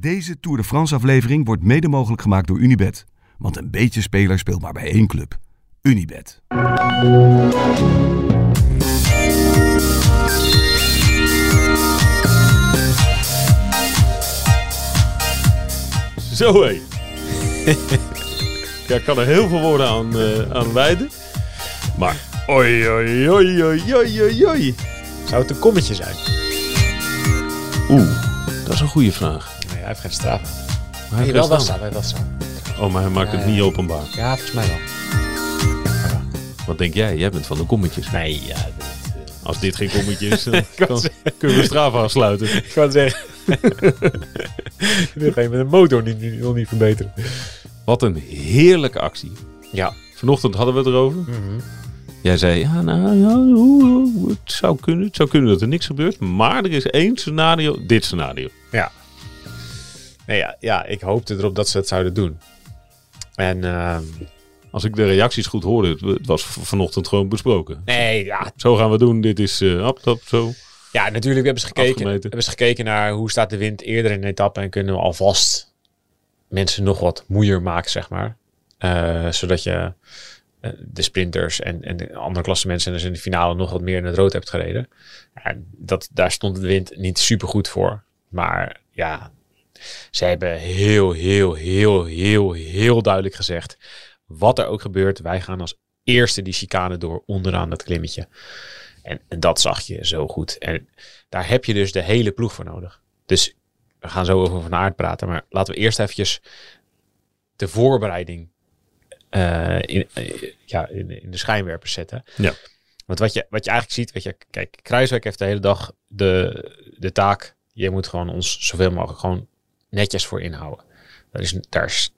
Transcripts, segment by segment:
Deze Tour de France aflevering wordt mede mogelijk gemaakt door Unibet. Want een beetje speler speelt maar bij één club. Unibet. Zo hé. ja, ik kan er heel veel woorden aan, eh, aan wijden. Maar oi, oi, oi, oi, oi, oi, oi. Zou het een kommetje zijn? Oeh, dat is een goede vraag. Hij heeft geen straf. Maar hij Nee, heeft wel wel was dat, wel was Oh, maar hij maakt het Ja, niet ja. openbaar. Ja, volgens mij wel. Wat denk jij? Jij bent van de kommetjes. Nee, ja. Als dit geen kommetje is, dan kan kunnen we straf afsluiten. ik wou zeggen. Dit ga je met een motor niet, nog niet verbeteren. Wat een heerlijke actie. Ja. Vanochtend hadden we het erover. Mhm. Jij zei, ja, nou, ja, het zou kunnen. Het zou kunnen dat er niks gebeurt. Maar er is één scenario, dit scenario. Nee, ja, ja, ik hoopte erop dat ze het zouden doen. En ehm, Als ik de reacties goed hoorde, het- was vanochtend gewoon besproken. nee, ja, Zo gaan we doen, dit is hap, zo. ja, natuurlijk hebben ze, gekeken, Afgemeten. hebben ze gekeken naar hoe staat de wind eerder in de etappe. En kunnen we alvast mensen nog wat moeier maken, zeg maar. Eh, zodat je eh, de sprinters en, en de andere klassemensen in de finale nog wat meer in het rood hebt gereden. Ja, dat, daar stond de wind niet super goed voor. Maar ja, ze hebben heel, heel, heel, heel, heel duidelijk gezegd. Wat er ook gebeurt, wij gaan als eerste die chicane door onderaan dat klimmetje. En, en dat zag je zo goed. En daar heb je dus de hele ploeg voor nodig. Dus we gaan zo over Van Aert praten. Maar laten we eerst eventjes de voorbereiding eh, in, eh, ja, in, in de schijnwerpers zetten. Ja. Want wat je, wat je eigenlijk ziet, weet je, kijk, Kruiswijk heeft de hele dag de, de taak. Je moet gewoon ons zoveel mogelijk gewoon netjes voor inhouden. Daar is, daar is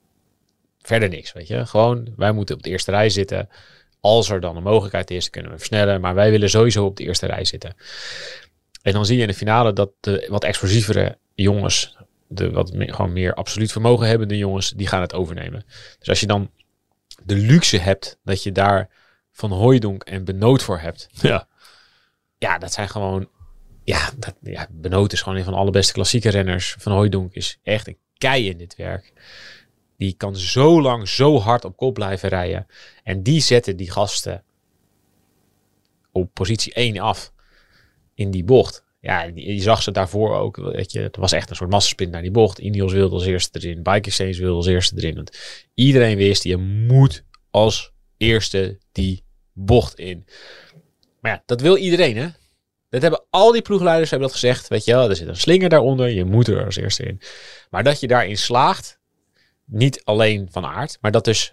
verder niks, weet je. Gewoon, wij moeten op de eerste rij zitten. Als er dan een mogelijkheid is, kunnen we versnellen. Maar wij willen sowieso op de eerste rij zitten. En dan zie je in de finale dat de wat explosievere jongens, de wat meer, gewoon meer absoluut vermogen hebbende jongens, die gaan het overnemen. Dus als je dan de luxe hebt dat je daar Van Hooijdonk en Benoot voor hebt. Ja, Ja, dat zijn gewoon... Ja, dat, Benoot is gewoon een van de allerbeste klassieke renners. Van Hooijdonk is echt een kei in dit werk. Die kan zo lang, zo hard op kop blijven rijden. En die zetten die gasten op positie 1 af in die bocht. Ja, je zag ze daarvoor ook. Weet je, het was echt een soort massasprint naar die bocht. Ineos wilde als eerste erin. Bike wilde als eerste erin. Iedereen wist, je moet als eerste die bocht in. Maar ja, dat wil iedereen, hè? Dat hebben al die ploegleiders hebben dat gezegd. Weet je wel, er zit een slinger daaronder. Je moet er als eerste in. Maar dat je daarin slaagt, niet alleen van aard, maar dat dus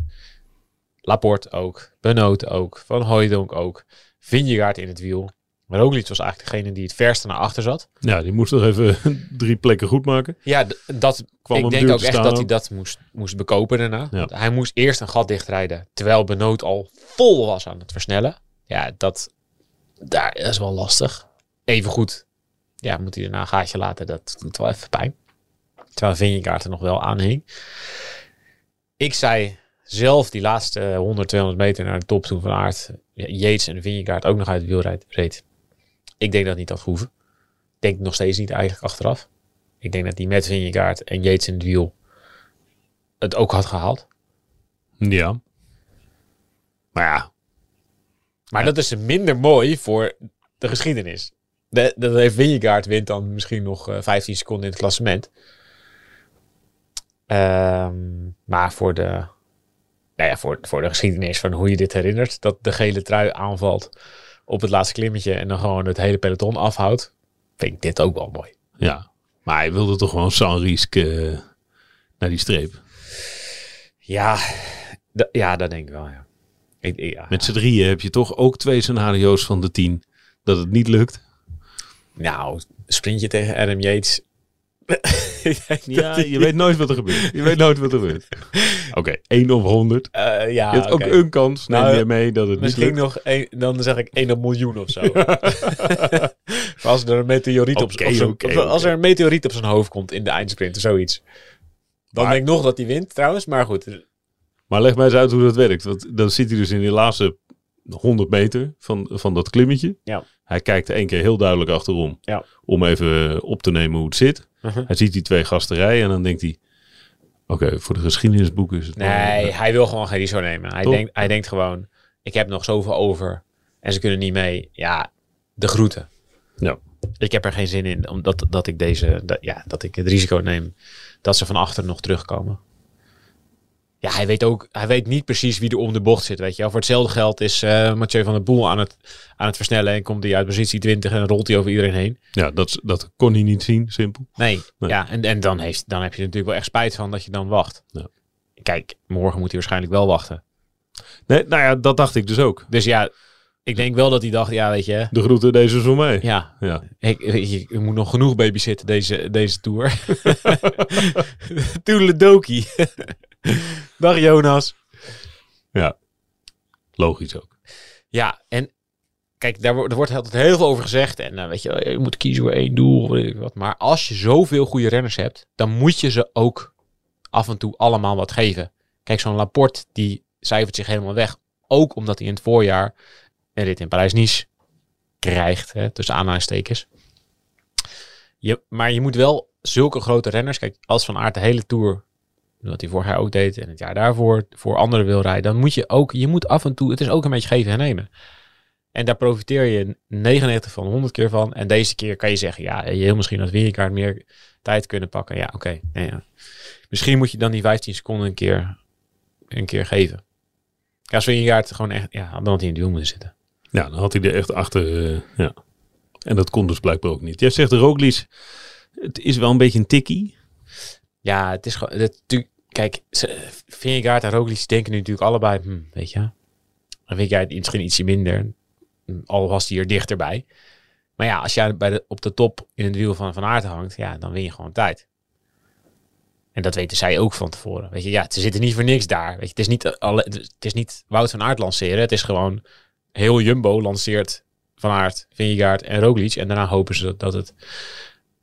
Laporte ook, Benoot ook, Van Hooijdonk ook, Vingegaard in het wiel. Maar Roglic was eigenlijk degene die het verste naar achter zat. ja die moest nog even drie plekken goed maken. Ja, dat, Kwam ik denk ook echt dat hij ook. dat moest, moest bekopen daarna. Ja. Hij moest eerst een gat dichtrijden, terwijl Benoot al vol was aan het versnellen. Ja, dat, daar is wel lastig. Even goed, ja, moet hij daarna een gaatje laten, dat doet wel even pijn. Terwijl Vingegaard er nog wel aan hing. Ik zei zelf die laatste 100, 200 meter naar de top toen van Aert, ja, Yates en Vingegaard ook nog uit het wiel reed-. Ik denk dat niet had gehoeven. Ik denk nog steeds niet eigenlijk achteraf. Ik denk dat die met Vingegaard en Yates in het wiel het ook had gehaald. Ja. Maar ja, Maar dat is minder mooi voor de geschiedenis. Dat heeft Vingegaard wint dan misschien nog eh, 15 seconden in het klassement. Ehm, maar voor de, nou ja, voor, voor de geschiedenis van hoe je dit herinnert, dat de gele trui aanvalt op het laatste klimmetje en dan gewoon het hele peloton afhoudt, vind ik dit ook wel mooi. ja. Maar hij wilde toch gewoon sans risque eh, naar die streep. Ja, ja dat denk ik wel, ja. Ik, ik- ja. Met z'n drieën heb je toch ook twee scenario's van de tien dat het niet lukt. Nou, sprintje tegen Adam Yates. Ja, je weet nooit wat er gebeurt. Je weet nooit wat er gebeurt. Oké, 1 op 100. Eh, ja, je hebt ook een kans. Neem Nou, je mee dat het Misschien nog één, dan zeg ik 1 op miljoen of zo. Als er een meteoriet op, als er een meteoriet op zijn hoofd komt in de eindsprint of zoiets. Dan Maar- denk ik nog dat hij wint trouwens, maar goed. Maar leg mij eens uit hoe dat werkt. Want dan zit hij dus in die laatste 100 meter van, van dat klimmetje. Ja. Hij kijkt één keer heel duidelijk achterom. Ja. Om even op te nemen hoe het zit. Mhm. Hij ziet die twee gasten rijden en dan denkt hij... Oké, voor de geschiedenisboeken is het... Nee, hij wil gewoon geen risico nemen. Hij denkt, hij denkt gewoon, ik heb nog zoveel over en ze kunnen niet mee. Ja, de groeten. Ja. Ik heb er geen zin in, omdat dat ik deze, dat, ja, dat ik het risico neem dat ze van achter nog terugkomen. Ja, hij weet ook, hij weet niet precies wie er om de bocht zit, weet je wel. Voor hetzelfde geld is eh Mathieu van der Poel aan het, aan het versnellen en komt hij uit positie 20 en rolt hij over iedereen heen. Ja, dat, dat kon hij niet zien, simpel. Nee, Nee. ja, en, en dan, heeft, dan heb je er natuurlijk wel echt spijt van dat je dan wacht. Ja. Kijk, morgen moet hij waarschijnlijk wel wachten. Nee, nou ja, dat dacht ik dus ook. Dus ja, ik denk wel dat hij dacht, ja, weet je, De groeten deze is voor mij. ja, Ja. ik, weet je, ik moet nog genoeg babysitten deze, deze tour. Toedeledokie. Dag Jonas. Logisch ook. Ja, en kijk, daar, wordt- er wordt altijd heel veel over gezegd. En eh, weet je, je moet kiezen voor één doel. of Weet ik wat. Maar als je zoveel goede renners hebt, dan moet je ze ook af en toe allemaal wat geven. Kijk, zo'n Laporte, die cijfert zich helemaal weg. Ook omdat hij in het voorjaar een rit in Parijs-Nice krijgt, hè, tussen aanhalingstekens. Je, maar je moet wel zulke grote renners, kijk, als Van Aert de hele Tour, wat hij vorig jaar ook deed en het jaar daarvoor, voor anderen wil rijden, dan moet je ook, je moet af en toe, het is ook een beetje geven en nemen. En daar profiteer je 99 van 100 keer van. En deze keer kan je zeggen, ja, je heel misschien als Wingegaard meer tijd kunnen pakken. Ja, oké. Ja. Misschien moet je dan die 15 seconden een keer, een keer geven. Ja, als Wingegaard gewoon echt, ja, dan had hij in de duel moeten zitten. Ja, dan had hij er echt achter. eh, ja. En dat kon dus blijkbaar ook niet. Jij zegt de Roglic, het is wel een beetje een tikkie. Ja, het is gewoon, het, kijk, Vingegaard en Roglic denken nu natuurlijk allebei, hm, weet je. Vingegaard misschien ietsje minder, hm, al was hij er dichterbij. Maar ja, als jij bij de, op de top in het wiel van Van Aert hangt, ja, dan win je gewoon tijd. En dat weten zij ook van tevoren. Weet je, ja, ze zitten niet voor niks daar. Weet je, het is niet, alle, het is niet Wout van Aert lanceren. Het is gewoon heel Jumbo lanceert Van Aert, Vingegaard en Roglic. En daarna hopen ze dat het,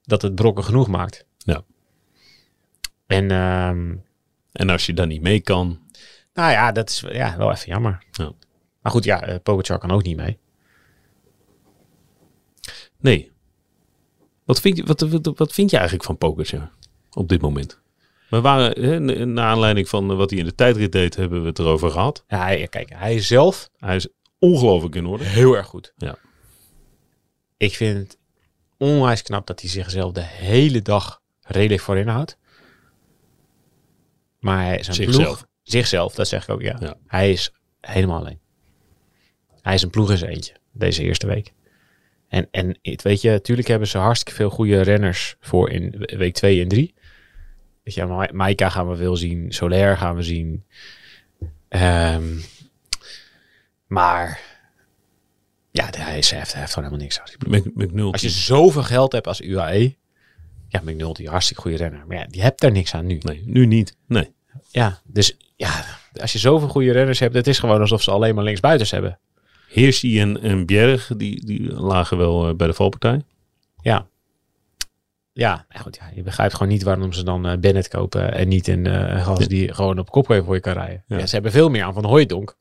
dat het brokken genoeg maakt. En ehm, En als je dan niet mee kan. nou ja, dat is ja, wel even jammer. Ja. Maar goed, ja, uh, Pogacar kan ook niet mee. Nee. Wat vind je, wat, wat, wat vind je eigenlijk van Pogacar op dit moment? We waren, hè, n- naar aanleiding van wat hij in de tijdrit deed, hebben we het erover gehad. Ja, hij, kijk, hij is zelf Hij is ongelooflijk in orde. heel erg goed. Ja. Ik vind het onwijs knap dat hij zichzelf de hele dag redelijk voorin houdt. Maar hij is een Zichzelf. ploeg. Zichzelf, dat zeg ik ook, ja. Ja. Hij is helemaal alleen. Hij is een ploeg in zijn eentje, deze eerste week. En, en het, weet je, natuurlijk hebben ze hartstikke veel goede renners voor in week 2 en 3. Weet je, Ma- Maika gaan we veel zien. Soler gaan we zien. Ehm, maar ja, hij, is, hij, heeft, hij heeft gewoon helemaal niks die McNulty. Als je zoveel geld hebt als UAE. Ja, McNulty, hartstikke goede renner. Maar ja, die hebt daar niks aan nu. Nee, nu niet. Nee. Ja, dus ja, als je zoveel goede renners hebt, het is gewoon alsof ze alleen maar linksbuiters hebben. Hirschi en, en Bjerg, die, die lagen wel eh, bij de valpartij. Ja. Ja, goed, ja, je begrijpt gewoon niet waarom ze dan eh, Bennett kopen en niet een eh gast die gewoon op kop voor je kan rijden. Ja. Ja. ze hebben veel meer aan Van Hooijdonk.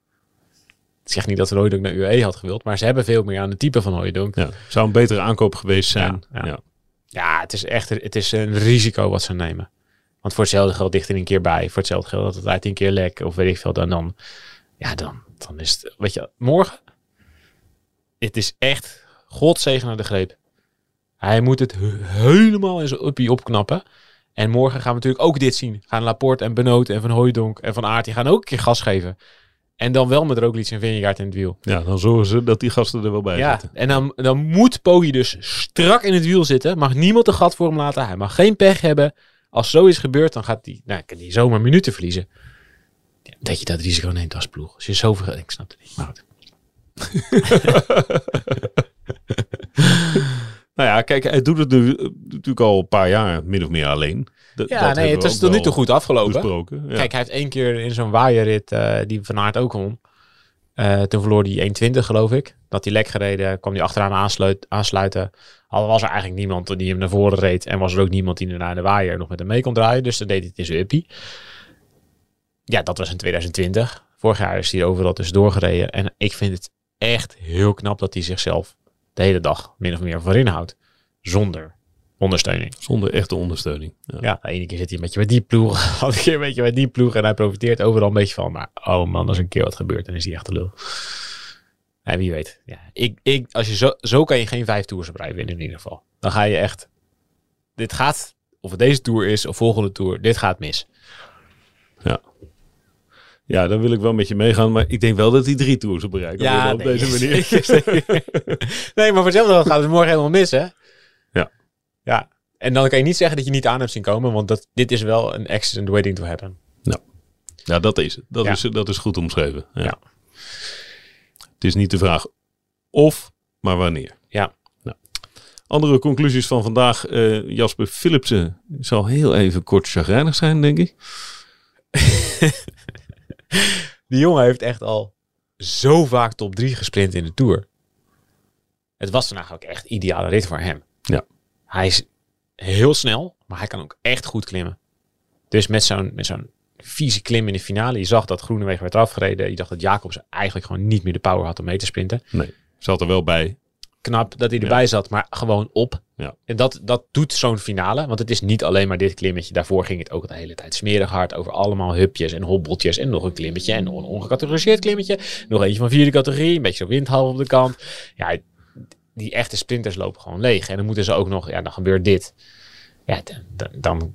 Ik zeg niet dat Van Hooijdonk naar UAE had gewild, maar ze hebben veel meer aan de type van Hooijdonk. Ja. Zou een betere aankoop geweest zijn. Ja. Ja, het is echt het is een risico wat ze nemen. Want voor hetzelfde geld dicht er een keer bij. Voor hetzelfde geld dat het uit een keer lek of weet ik veel. Dan, dan, ja, dan, dan is het, weet je, morgen. Het is echt godzegen naar de greep. Hij moet het he- helemaal in zijn uppie opknappen. En morgen gaan we natuurlijk ook dit zien. Gaan Laporte en Benoot en Van Hooijdonk en Van Aert, die gaan ook een keer gas geven. En dan wel met Roglic en Vingegaard in het wiel. ja, dan zorgen ze dat die gasten er wel bij Ja, zitten. en dan, dan moet Poggi dus strak in het wiel zitten. Mag niemand een gat voor hem laten. Hij mag geen pech hebben. Als zoiets gebeurt, dan gaat hij, nou, kan hij zomaar minuten verliezen. Dat je dat risico neemt als ploeg. Als je zoveel... Ik snap het niet, maar goed. Nou ja, kijk, hij doet het nu eh, natuurlijk al een paar jaar min of meer alleen. D- Ja, nee, het is tot nu toe goed afgelopen. Ja. Kijk, hij heeft één keer in zo'n waaierrit, eh, die Van Aert ook won. Eh, toen verloor hij 1.20 geloof ik. Dat hij lek gereden, kwam hij achteraan aansluit, aansluiten. Al was er eigenlijk niemand die hem naar voren reed. En was er ook niemand die naar de waaier nog met hem mee kon draaien. Dus dan deed hij het in zijn uppie. Ja, dat was in 2020. Vorig jaar is hij er overal tussendoor gereden. En ik vind het echt heel knap dat hij zichzelf de hele dag min of meer voorin houdt. Zonder ondersteuning. Zonder echte ondersteuning. Ja. Ja, de ene keer zit hij een beetje met die ploeg, de andere keer een beetje met die ploeg. En hij profiteert overal een beetje van. Maar oh man, als een keer wat gebeurt, dan is hij echt de lul. En wie weet. Ja, ik, ik, als je zo, zo kan je geen vijf tours op rij winnen in ieder geval. Dan ga je echt... Dit gaat, of het deze tour is of volgende tour, dit gaat mis. ja, dan wil ik wel met je meegaan. Maar ik denk wel dat hij drie tours op bereiken Ja, op deze manier. nee, maar voor hetzelfde gaat het morgen helemaal mis, hè? Ja. En dan kan je niet zeggen dat je niet aan hebt zien komen, want dat, dit is wel een accident waiting to happen. Ja, dat is het. Dat, Ja. is, dat is goed omschreven. Ja. Ja. Het is niet de vraag of, maar wanneer. Ja. Nou. Andere conclusies van vandaag. Eh, Jasper Philipsen zal heel even kort chagrijnig zijn, denk ik. Die jongen heeft echt al zo vaak top 3 gesprint in de Tour. Het was vandaag ook echt ideale rit voor hem. Ja. Hij is heel snel, maar hij kan ook echt goed klimmen. Dus met zo'n met zo'n vieze klim in de finale. Je zag dat Groenewegen werd afgereden. Je dacht dat Jacobs eigenlijk gewoon niet meer de power had om mee te sprinten. Nee, zat er wel bij. Knap dat hij erbij zat, maar gewoon op. Ja. En dat, dat doet zo'n finale. Want het is niet alleen maar dit klimmetje. Daarvoor ging het ook de hele tijd smerig hard over allemaal hupjes en hobbeltjes. En nog een klimmetje en nog een ongecategoriseerd klimmetje. Nog eentje van vierde categorie. Een beetje windhalve op de kant. Ja, die echte sprinters lopen gewoon leeg. En dan moeten ze ook nog, ja, dan gebeurt dit. Ja, dan, dan,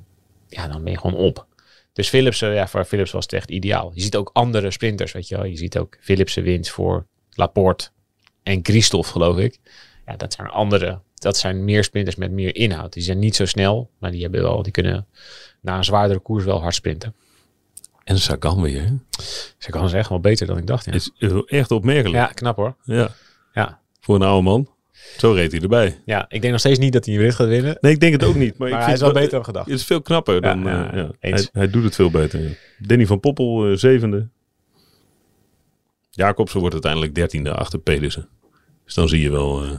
ja, dan ben je gewoon op. Dus Philipsen, ja, voor Philipsen was het echt ideaal. Je ziet ook andere sprinters, weet je wel. Je ziet ook Philipsen wint voor Laporte en Christophe, geloof ik. Ja, dat zijn andere, dat zijn meer sprinters met meer inhoud. Die zijn niet zo snel, maar die hebben wel, die kunnen na een zwaardere koers wel hard sprinten. En Sagan weer. hè? Ze kan ze echt wel beter dan ik dacht. Ja, Het is echt opmerkelijk. ja knap hoor. Ja. Ja. Voor een oude man. Zo reed hij erbij. ja, ik denk nog steeds niet dat hij rit gaat winnen. Nee, ik denk het ook niet. Maar, Maar ik hij vind is wel beter dan gedacht. Het is veel knapper dan... ja, eh, ja. Hij, hij doet het veel beter. Danny van Poppel, eh, zevende. Jacobsen wordt uiteindelijk dertiende achter Pedersen. Dus dan zie je wel... eh,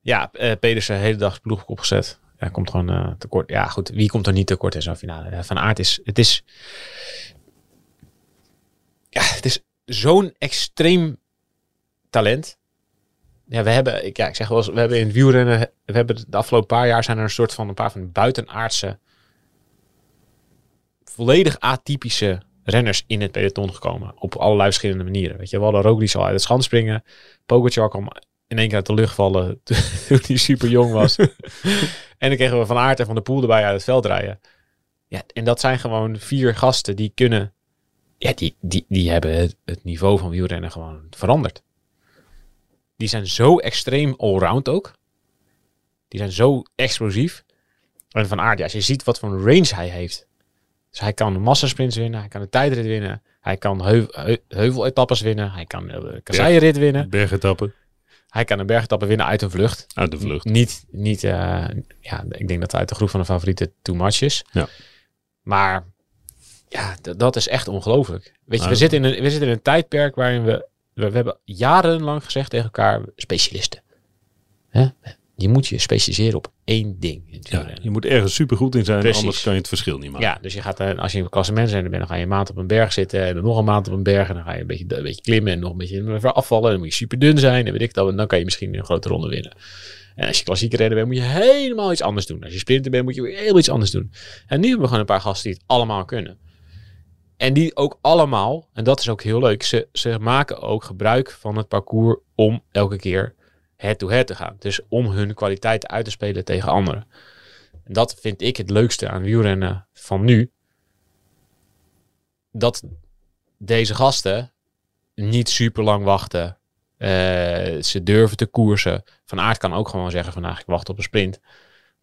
Ja, Pedersen hele dag ploeg opgezet. Ja, komt gewoon tekort. Ja, goed. Wie komt er niet tekort in zo'n finale? Van Aert is... Het is... Ja, het is zo'n extreem talent. Ja, we hebben... Ik, ja, ik zeg wel eens, we hebben in het wielrennen... We hebben de afgelopen paar jaar zijn er een soort van... Een paar van buitenaardse... Volledig atypische renners in het peloton gekomen. Op allerlei verschillende manieren. Weet je, we hadden Roglic al uit het schanspringen. Pogacar kwam in één keer uit de lucht vallen toen hij super jong was. en dan kregen we Van Aert en Van der Poel erbij uit het veld rijden. Ja, en dat zijn gewoon vier gasten die kunnen... Ja, die, die, die hebben het niveau van wielrennen gewoon veranderd. Die zijn zo extreem allround ook. Die zijn zo explosief. En Van ja, als je ziet wat voor een range hij heeft. Dus hij kan massasprints winnen, hij kan de tijdrit winnen, hij kan heu, heu, heuveletappes winnen, hij kan de kasseienrit winnen. bergetappen Hij kan een bergetappe winnen uit een vlucht. uit de vlucht. Niet, niet eh, ja, ik denk dat hij uit de groep van de favorieten too much is. Ja. Maar ja, dat is echt ongelooflijk. Weet je, we, zitten in een, we zitten in een tijdperk waarin we, we, we hebben jarenlang gezegd tegen elkaar, specialisten. Hè? Je moet je specialiseren op één ding. Ja, je moet ergens supergoed in zijn, Precies. anders kan je het verschil niet maken. Ja, dus je gaat, eh, als je in een klassement bent, dan ga je een maand op een berg zitten en dan nog een maand op een berg en dan ga je een beetje, een beetje klimmen en nog een beetje afvallen. En dan moet je super dun zijn en weet ik dat, en dan kan je misschien een grote ronde winnen. En als je klassieke renner bent, moet je helemaal iets anders doen. Als je sprinter bent, moet je weer heel iets anders doen. En nu hebben we gewoon een paar gasten die het allemaal kunnen. En die ook allemaal, en dat is ook heel leuk, ze, ze maken ook gebruik van het parcours om elke keer head-to-head te gaan. Dus om hun kwaliteiten uit te spelen tegen anderen. En dat vind ik het leukste aan wielrennen van nu. Dat deze gasten niet super lang wachten. Eh, ze durven te koersen. Van Aert kan ook gewoon zeggen vandaag ik wacht op een sprint.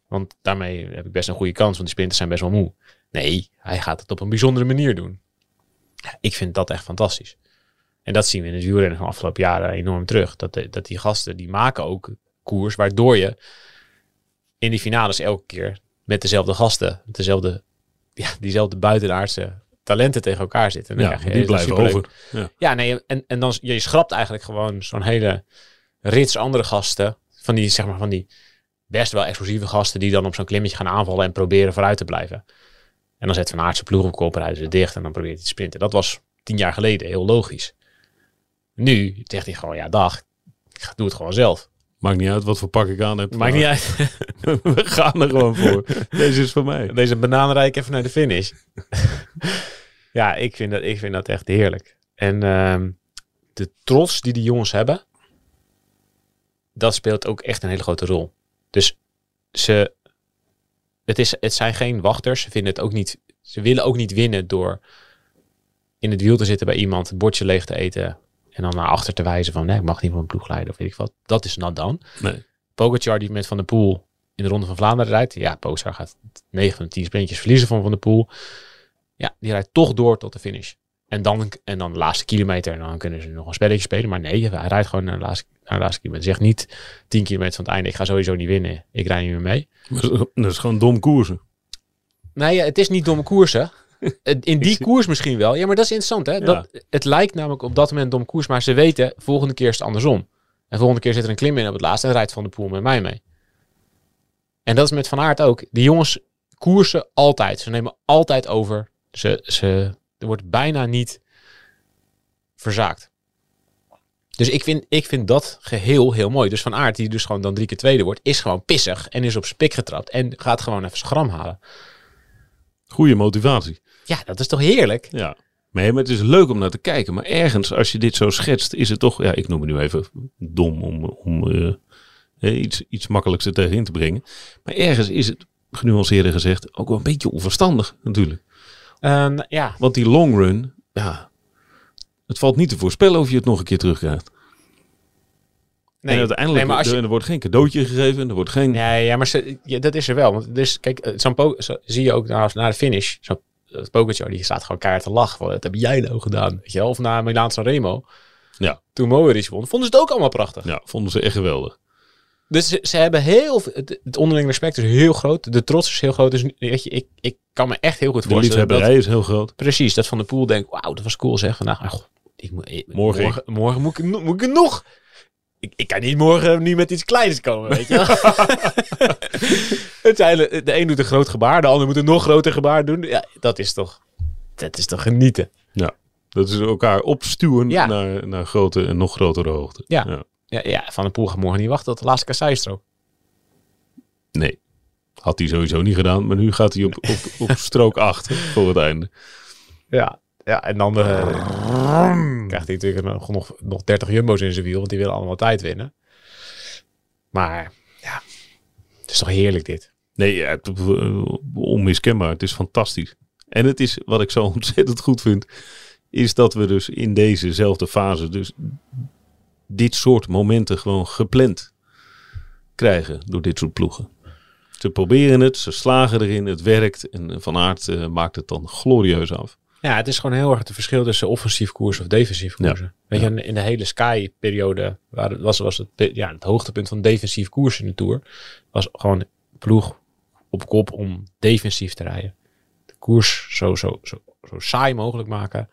Want daarmee heb ik best een goede kans, want die sprinters zijn best wel moe. Nee, hij gaat het op een bijzondere manier doen. Ik vind dat echt fantastisch. En dat zien we in het wielrennen van de afgelopen jaren enorm terug. Dat, de- dat die gasten, die maken ook koers, waardoor je in die finales elke keer met dezelfde gasten, met dezelfde, ja, diezelfde buitenaardse talenten tegen elkaar zitten. En Ja, die blijven over. Ja. Ja, nee, en, en dan je schrapt eigenlijk gewoon zo'n hele rits andere gasten. Van die, zeg maar, van die best wel explosieve gasten die dan op zo'n klimmetje gaan aanvallen en proberen vooruit te blijven. En dan zet Van Aert zijn ploeg op kop, rijden ze dicht en dan probeert hij te sprinten. Dat was tien jaar geleden heel logisch. Nu zegt hij gewoon, ja dag, ik ga- doe het gewoon zelf. Maakt niet uit wat voor pak ik aan heb. Maakt niet uit. We gaan er gewoon voor. Deze is van mij. Deze bananenrijk even naar de finish. ja, ik vind, dat, ik vind dat echt heerlijk. En ehm, de trots die die jongens hebben, dat speelt ook echt een hele grote rol. Dus ze, het, is, het zijn geen wachters. Ze vinden het ook niet, ze willen ook niet winnen door in het wiel te zitten bij iemand, het bordje leeg te eten en dan naar achter te wijzen van nee, ik mag niet van mijn ploeg leiden of weet ik wat. Dat is not dan. Nee. Pogacar die met Van der Poel in de Ronde van Vlaanderen rijdt. Ja, Pogacar gaat 9 van de 10 sprintjes verliezen van Van der Poel. Ja, die rijdt toch door tot de finish. En dan, en dan de laatste kilometer. En dan kunnen ze nog een spelletje spelen. Maar nee, hij rijdt gewoon naar de laatste, naar de laatste kilometer. Zegt niet 10 kilometer van het einde. Ik ga sowieso niet winnen. Ik rijd niet meer mee. Dat is gewoon dom koersen. Nee, ja, het is niet domme koersen. In die koers misschien wel. Ja, maar dat is interessant. Hè? Ja. Dat, het lijkt namelijk op dat moment dom koers. Maar ze weten, volgende keer is het andersom. En volgende keer zit er een klim in op het laatste. En rijdt Van de Poel met mij mee. En dat is met Van Aert ook. Die jongens koersen altijd. Ze nemen altijd over. Ze, ze, er wordt bijna niet verzaakt. Dus ik vind, ik vind dat geheel heel mooi. Dus Van Aert, die dus gewoon dan drie keer tweede wordt, is gewoon pissig. En is op zijn pik getrapt. En gaat gewoon even gram halen. Goede motivatie. Ja, dat is toch heerlijk? Ja. Nee, maar het is leuk om naar te kijken. Maar ergens, als je dit zo schetst, is het toch... Ja, ik noem het nu even dom om, om eh, eh, iets, iets makkelijks er tegenin te brengen. Maar ergens is het, genuanceerder gezegd, ook wel een beetje onverstandig natuurlijk. Ehm, ja, Want die long run, ja, het valt niet te voorspellen of je het nog een keer terugkrijgt. nee, en uiteindelijk, nee, maar als je, er, er wordt geen cadeautje gegeven, er wordt geen... nee, ja, maar ze, ja, dat is er wel. Want dus, kijk, eh, zo'n zo, zie je ook na, na de finish. Zo'n uh, Pogacar, die staat gewoon keihard te lachen. Van, dat heb jij nou gedaan? Weet je? Of na Milaan San Remo. Ja. Toen Moeris won, vonden ze het ook allemaal prachtig. Ja, vonden ze echt geweldig. Dus ze, ze hebben heel het, het onderling respect is heel groot. De trots is heel groot. Dus weet je, ik, ik kan me echt heel goed De voorstellen. Dat, liefhebberij is heel groot. precies, dat Van de Poel denkt, wauw, dat was cool zeg. Vandaag, goh, ik, moet- ik- Morgen. morgen, morgen moet, ik, moet ik nog. Ik, ik kan niet morgen nu met iets kleins komen, weet je zijn, de een doet een groot gebaar, de ander moet een nog groter gebaar doen. Ja, dat is toch, dat is toch genieten. Dat is elkaar opstuwen Ja. naar, naar grote en nog grotere hoogte. Ja. Ja, ja, Van de Poel gaat morgen niet wachten tot de laatste kasseistrook. Nee, had hij sowieso niet gedaan. Maar nu gaat hij op, op, op strook 8 voor het einde. Ja, ja en dan krijgt hij natuurlijk nog, nog, nog 30 jumbo's in zijn wiel, want die willen allemaal tijd winnen. Maar ja, het is toch heerlijk dit. Nee, ja, het- onmiskenbaar. Het is fantastisch. En het is, wat ik zo ontzettend goed vind, is dat we dus in dezezelfde fase dus dit soort momenten gewoon gepland krijgen door dit soort ploegen. Ze proberen het, ze slagen erin, het werkt en Van Aert eh, maakt het dan glorieus af. Ja, het is gewoon heel erg het verschil tussen offensief koers of defensief Ja. koersen. Weet je, in- de hele Sky-periode waar het was, was het, ja, het hoogtepunt van defensief koers in de Tour. Was gewoon ploeg op kop om defensief te rijden. De koers zo, zo, zo, zo saai mogelijk maken.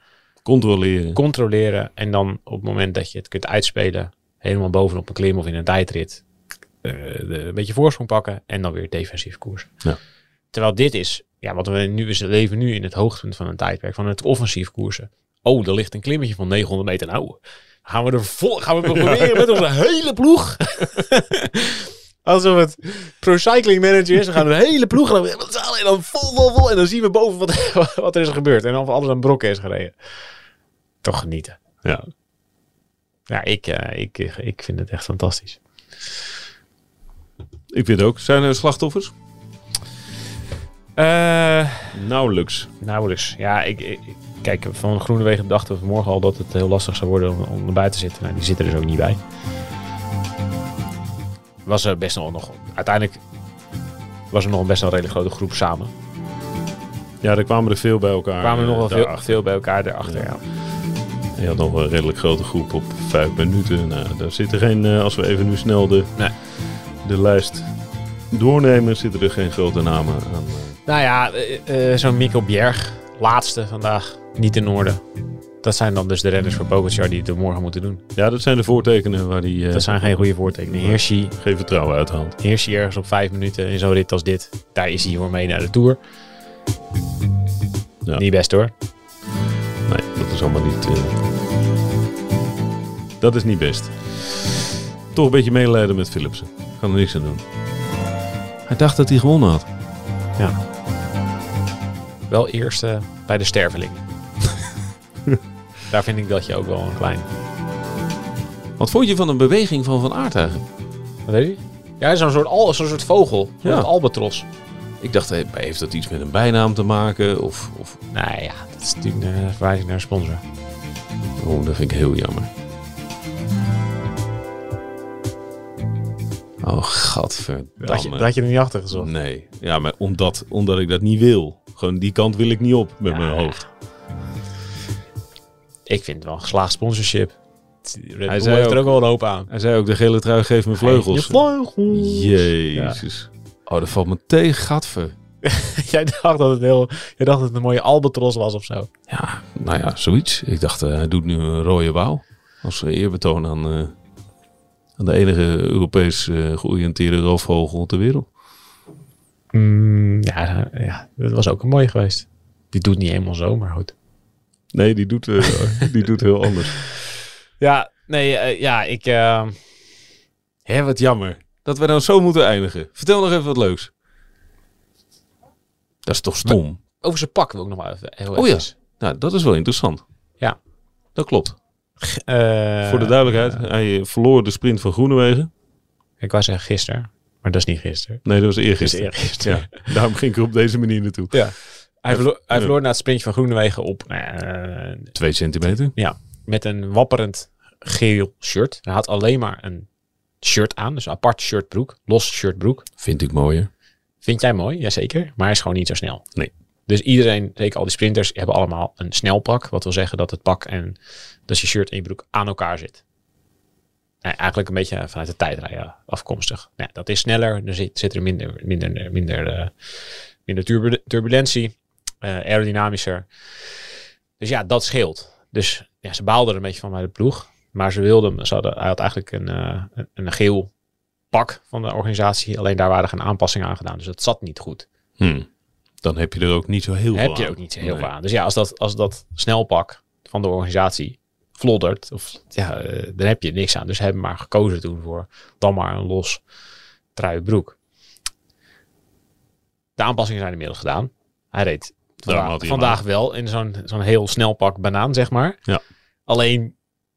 Controleren. controleren. En dan op het moment dat je het kunt uitspelen, helemaal bovenop een klim of in een tijdrit, eh, de, een beetje voorsprong pakken en dan weer defensief koers. Ja. Terwijl dit is, ja, wat we nu is, we leven nu in het hoogtepunt van een tijdperk, van het offensief koersen. Oh, er ligt een klimmetje van 900 meter. Nou, gaan we er vol, gaan we proberen met onze hele ploeg. Alsof het pro cycling manager is. We gaan een hele ploeg we- en dan vol, vol, vol. En dan zien we boven wat, wat er is gebeurd. En of alles aan brokken is gereden. Toch genieten. Ja. Ja, ik, eh, ik, ik vind het echt fantastisch. Ik vind het ook. Zijn er slachtoffers? Eh Nauwelijks. nauwelijks. Ja, ik, ik- kijk, van Groenewegen dachten we vanmorgen al dat het heel lastig zou worden om, om erbij te zitten. Nou, die zitten er dus ook niet bij. Was er best wel nog... Uiteindelijk was er nog een best wel redelijk grote groep samen. Ja, er kwamen er veel bij elkaar. Er kwamen er nog wel eh, veel, daarachter. veel bij elkaar erachter, ja. Je had nog wel een redelijk grote groep op vijf minuten. Nou, daar zitten geen, eh, als we even nu snel de, Nee. de lijst doornemen, zitten er geen grote namen aan. Nou ja, eh, eh, zo'n Mikkel Bjerg, laatste vandaag, niet in orde. Dat zijn dan dus de renners voor Pogacar die het er morgen moeten doen. Ja, dat zijn de voortekenen waar die eh, Dat zijn geen goede voortekenen. Hirschi, geen vertrouwen uithaalt. Hirschi ergens op vijf minuten in zo'n rit als dit. Daar is hij voor mee naar de Tour. Ja. Niet best hoor. Nee, dat is allemaal niet... eh, dat is niet best. toch een beetje medelijden met Philipsen. Kan er niks aan doen. Hij dacht dat hij gewonnen had. Wel eerst eh, bij de stervelingen. Daar vind ik dat je ook wel een klein... Wat vond je van een beweging van Van Aert eigenlijk? Wat weet je? Ja, zo'n soort, al, zo'n soort vogel. Zo'n Ja. albatros. Ik dacht, eh, heeft dat iets met een bijnaam te maken? Of, of Nee, ja, dat is natuurlijk een verwijzing naar een sponsor. oh, dat vind ik heel jammer. Oh, gadverdamme. Dat je, dat je er niet achter gezocht. Nee, ja, maar omdat, omdat ik dat niet wil. Gewoon die kant wil ik niet op met Ja. mijn hoofd. Ik vind het wel een geslaagd sponsorship. Red Hij zei heeft er ook- ook wel een hoop aan. Hij zei ook, de gele trui geeft me vleugels. Je vleugels. Jezus. Oh, dat valt me tegen, gadver. Jij dacht dat het heel, jij dacht dat het een mooie albatros was of zo. Ja, nou ja, zoiets. Ik dacht, eh, hij doet nu een rode wouw. Als eerbetoon aan, eh, aan de enige Europees eh, georiënteerde roofvogel ter wereld. Mm, ja, ja, dat was ook een mooie geweest. Die doet niet helemaal zo, maar goed. Nee, die doet, die doet heel anders. Ja, nee, ja, ik... Hé, wat jammer. Dat we nou zo moeten eindigen. Vertel nog even wat leuks. Dat is toch stom? over zijn pak wil ik nog maar even. Heel Oh ja. Nou, dat is wel interessant. Ja. Dat klopt. Eh, Voor de duidelijkheid, hij verloor de sprint van Groenewegen. Ik wou zeggen gisteren, maar dat is niet gisteren. Nee, dat was Dat is eergisteren. eergisteren. Ja, daarom ging ik er op deze manier naartoe. Ja. Hij verloor, hij Ja. verloor na het sprintje van Groenewegen op eh, Twee centimeter. met een wapperend geel shirt. Hij had alleen maar een shirt aan, dus een apart shirtbroek, los shirtbroek. Vind ik mooier. Vind jij mooi? Jazeker. Maar hij is gewoon niet zo snel. Nee. Dus iedereen, zeker al die sprinters, hebben allemaal een snelpak. Wat wil zeggen dat het pak en dat je shirt en je broek aan elkaar zit. Nee, eigenlijk een beetje vanuit de tijdrijden afkomstig. Dat is sneller. Er zit, zit er minder, minder, minder, eh, minder turbu- turbulentie. eh, aerodynamischer. Dus ja, dat scheelt. Dus ja, ze baalden er een beetje van bij de ploeg. Maar ze wilden, ze hadden, hij had eigenlijk een, eh, een, een geel pak van de organisatie. Alleen daar waren geen aanpassingen aan gedaan. Dus dat zat niet goed. Hm. Dan heb je er ook niet zo heel veel heb je aan. ook niet zo heel Nee. veel aan. Dus ja, als dat, als dat snelpak van de organisatie floddert, of, ja, eh, dan heb je niks aan. Dus ze hebben maar gekozen toen voor dan maar een los trui broek. De aanpassingen zijn inmiddels gedaan. Hij reed vandaag, wel in zo'n zo'n heel snel pak banaan, zeg maar. Ja. Alleen,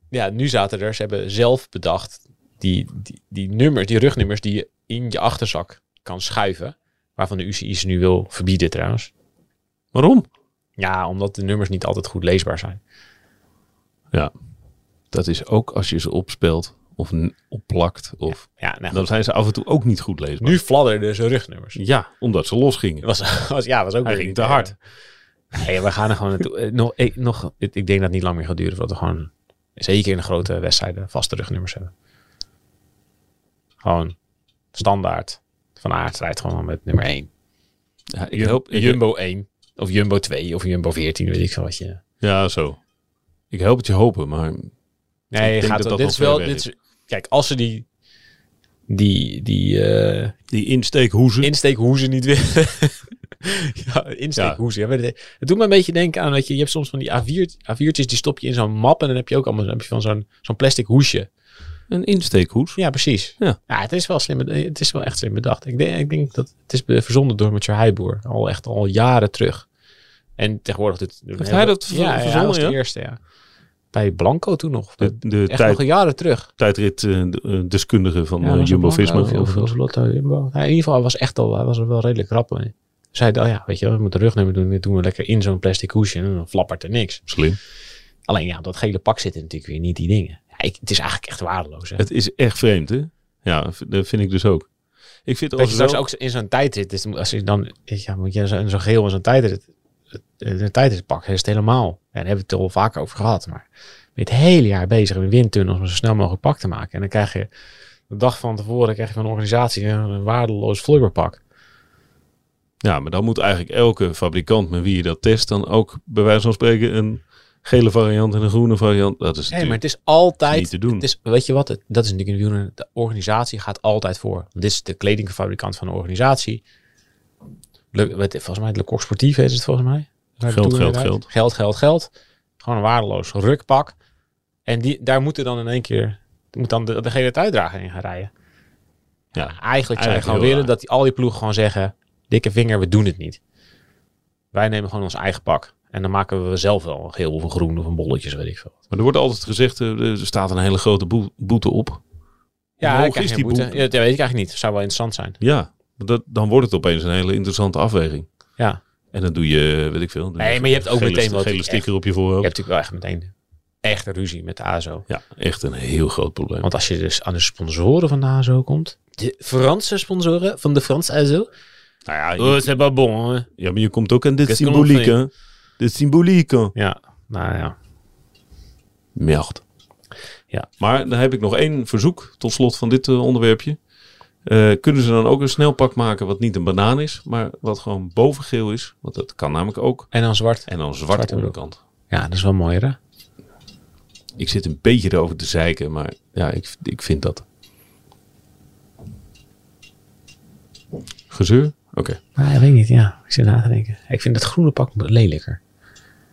ja, nu zaten er, ze hebben zelf bedacht, die, die, die nummers, die rugnummers die je in je achterzak kan schuiven. Waarvan de UCI ze nu wil verbieden trouwens. Waarom? Ja, omdat de nummers niet altijd goed leesbaar zijn. Ja. Dat is ook als je ze opspelt of opplakt. Of, Ja, nou dan zijn ze af en toe ook niet goed leesbaar. Nu fladderden ze rugnummers. Ja, omdat ze losgingen. Was, was, ja, was ook Hij ging te hard. eh, Nee, we gaan er gewoon naartoe. Eh, nog, ik, nog, ik, ik denk dat het niet lang meer gaat duren voordat we gewoon, zeker in de grote wedstrijden, vaste rugnummers hebben. Gewoon standaard. Van Aert rijdt gewoon met nummer 1. Ja, ik ik, Jumbo 1. Of Jumbo 2. Of Jumbo 14. Weet ik veel wat je... ja, zo. Ik help het je hopen, maar Nee, gaat dat wel- dat dit is wel... Dit is, kijk, als ze die... Die, die eh, die insteekhoezen. insteekhoezen niet willen. ja, insteekhoezen. Ja. het doet me een beetje denken aan, weet je, je hebt soms van die A4, A4'tjes, die stop je in zo'n map en dan heb je ook allemaal dan heb je van zo'n zo'n plastic hoesje. Een insteekhoes. Ja, precies. Ja. het is wel slim. Het is wel echt slim bedacht. Ik denk, ik denk dat het is verzonnen door Mathieu Heijboer. Al echt al jaren terug. En tegenwoordig doet Heeft hij dat ja, ja, verzonnen, was de ja? eerste, ja. Bij Blanco toen nog. De, de echt tijd, nog jaren terug. tijdrit-deskundige van Ja, eh, was het Jumbo-Visma. Blanco Of, of Lotto Jumbo. Ja, in ieder geval, was echt al, hij was er wel redelijk rap mee. Zei oh ja, weet je, we moeten rugnummer doen. Dit doen we lekker in zo'n plastic hoesje en dan flappert er niks. Slim. Alleen ja, dat gele pak zitten natuurlijk weer niet die dingen. Ja, ik, het is eigenlijk echt waardeloos. Hè? Het is echt vreemd, hè? Ja, dat vind ik dus ook. Ik vind Dat als je wel... straks ook in zo'n tijdrit, dus als je dan, ja, moet je zo'n zo geel in zo'n tijdrit, een tijdritpak, is het helemaal. Ja, daar hebben we het al vaker over gehad, maar het hele jaar bezig in windtunnels om zo snel mogelijk pak te maken. En dan krijg je de dag van tevoren krijg je van een organisatie een, waardeloos vloeibaarpak. Ja, maar dan moet eigenlijk elke fabrikant met wie je dat test dan ook bij wijze van spreken een gele variant en een groene variant. Dat is Nee, maar het is altijd. niet te doen. Het is, weet je wat? Het, dat is natuurlijk in de organisatie gaat altijd voor. Dit is de kledingfabrikant van de organisatie. Le, weet, volgens mij het Le Coq Sportief is het volgens mij. Geld, geld, geld. Geld, geld, geld. Gewoon een waardeloos rukpak. En die, daar moeten dan in één keer moet dan de, de hele uitdrager in gaan rijden. Ja, Eigenlijk zou je gewoon willen dat die, al die ploegen gewoon zeggen... dikke vinger, we doen het niet. Wij nemen gewoon ons eigen pak. En dan maken we zelf wel een geel of een groen of een bolletjes, weet ik veel. Maar er wordt altijd gezegd, eh, er staat een hele grote boe- boete op. Ja, ik krijg is die boete. boete? Ja, dat weet ik eigenlijk niet. Zou wel interessant zijn. Ja, dat, dan wordt het opeens een hele interessante afweging. Ja. En dan doe je, weet ik veel. Nee, maar je hebt ook gele, meteen wat gele echt- sticker op je Je voorhoofd. hebt natuurlijk wel echt meteen echte ruzie met de ASO. Ja, echt een heel groot probleem. Want als je dus aan de sponsoren van de ASO komt... De Franse sponsoren van de Franse ASO... nou ja, je, Oh, c'est pas bon, hè? ja, maar je komt ook aan de Qu'est-ce qu'on symboliek, hè? De symboliek. Ja, nou ja. Merd. Ja. Maar dan heb ik nog één verzoek tot slot van dit eh, onderwerpje. Eh, kunnen ze dan ook een snelpak maken wat niet een banaan is, maar wat gewoon bovengeel is? Want dat kan namelijk ook. En dan zwart. En dan zwart Zwarte onderkant. Ja, dat is wel mooi, hè? Ik zit een beetje erover te zeiken, maar ja, ik, ik vind dat. Gezeur? Oké. Maar ik weet niet, ja. Ik zit na te denken. Ik vind het groene pak lelijker.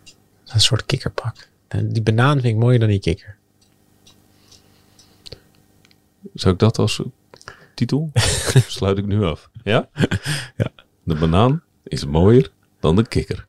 Dat is een soort kikkerpak. En Die banaan vind ik mooier dan die kikker. Zou ik dat als titel? Sluit ik nu af. Ja? ja. De banaan is mooier dan de kikker.